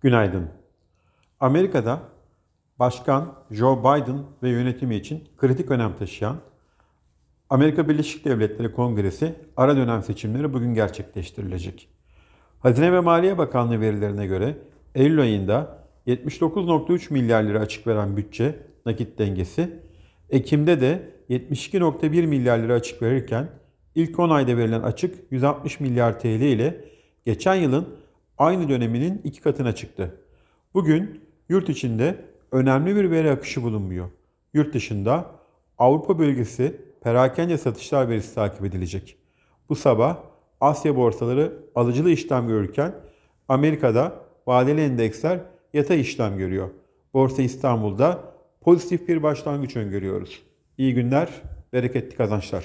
Günaydın. Amerika'da Başkan Joe Biden ve yönetimi için kritik önem taşıyan Amerika Birleşik Devletleri Kongresi ara dönem seçimleri bugün gerçekleştirilecek. Hazine ve Maliye Bakanlığı verilerine göre Eylül ayında 79.3 milyar lira açık veren bütçe nakit dengesi, Ekim'de de 72.1 milyar lira açık verirken ilk 10 ayda verilen açık 160 milyar TL ile geçen yılın aynı döneminin iki katına çıktı. Bugün yurt içinde önemli bir veri akışı bulunmuyor. Yurt dışında Avrupa bölgesi perakende satışlar verisi takip edilecek. Bu sabah Asya borsaları alıcılı işlem görürken Amerika'da vadeli endeksler yatay işlem görüyor. Borsa İstanbul'da pozitif bir başlangıç öngörüyoruz. İyi günler, bereketli kazançlar.